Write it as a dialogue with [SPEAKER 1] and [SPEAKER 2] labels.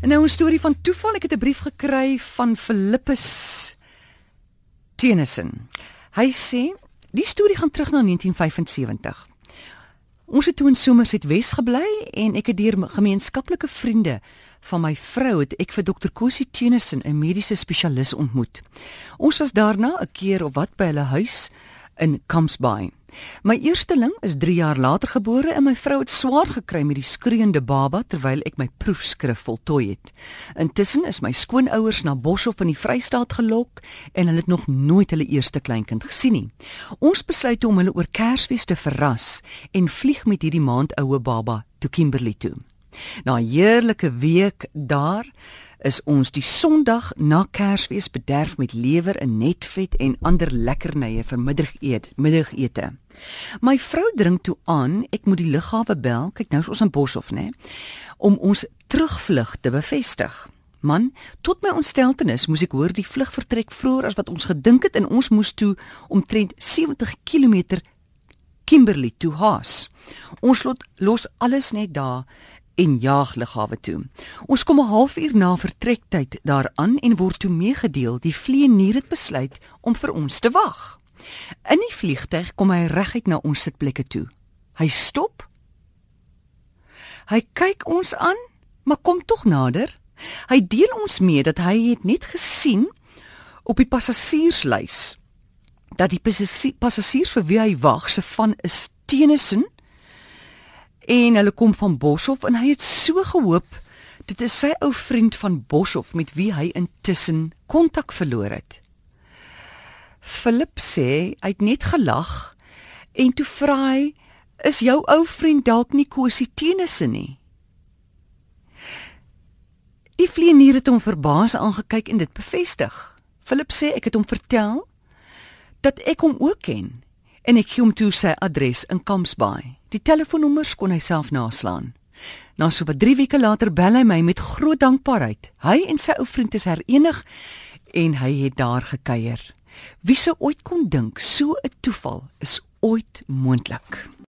[SPEAKER 1] En nou 'n storie van toeval. Ek het 'n brief gekry van Philippus Tennyson. Hy sê die storie gaan terug na 1975. Ons het toe in Somerset Wes gebly en ek het deur gemeenskaplike vriende van my vrou het ek vir Dr. Cosie Tennyson, 'n mediese spesialis ontmoet. Ons was daarna 'n keer of wat by hulle huis in Kamsbaai. My eersteling is 3 jaar later gebore en my vrou het swaar gekry met die skreeuende baba terwyl ek my proefskrif voltooi het. Intussen is my skoonouers na Boshoff in die Vrystaat gelok en hulle het nog nooit hulle eerste kleinkind gesien nie. Ons besluit om hulle oor Kersfees te verras en vlieg met hierdie maand oue baba toe Kimberley toe. Na 'n heerlike week daar is ons die Sondag na Kersfees bederf met lewer en netvet en ander lekkernye vir middagete. Middagete. My vrou dring toe aan, ek moet die lughawe bel, kyk nou is ons in Boshoff, né, om ons terugvlug te bevestig. Man, tot my ontsteltenis moes ek hoor die vlug vertrek vroeër as wat ons gedink het en ons moes toe omtrent 70 km Kimberley toe haas. Ons lot, los alles net daar en jaag lughawe toe. Ons kom 'n halfuur na vertrektyd daaraan en word toe meegedeel die vlieënier het besluit om vir ons te wag. In die vliegtyg kom hy reguit na ons sitplekke toe. Hy stop. Hy kyk ons aan, maar kom tog nader. Hy deel ons mee dat hy het net gesien op die passasierslys dat die passasiers vir wie hy wag se van is Tennyson en hulle kom van Boshoff en hy het so gehoop dit is sy ou vriend van Boshoff met wie hy intussen kontak verloor het. Philip sê hy het net gelag en toe vra hy is jou ou vriend dalk nie Kosie Tenisse nie. Die vlieënier het hom verbaas aangekyk en dit bevestig. Philip sê ek het hom vertel dat ek hom ook ken en ek gee hom toe sy adres in Kampsbaai. Die telefoonnommers kon hy self naslaan. Na so wat 3 weke later bel hy my met groot dankbaarheid. Hy en sy ou vriend is herenig en hy het daar gekuier. Wie sou ooit kon dink so 'n toeval is ooit moontlik?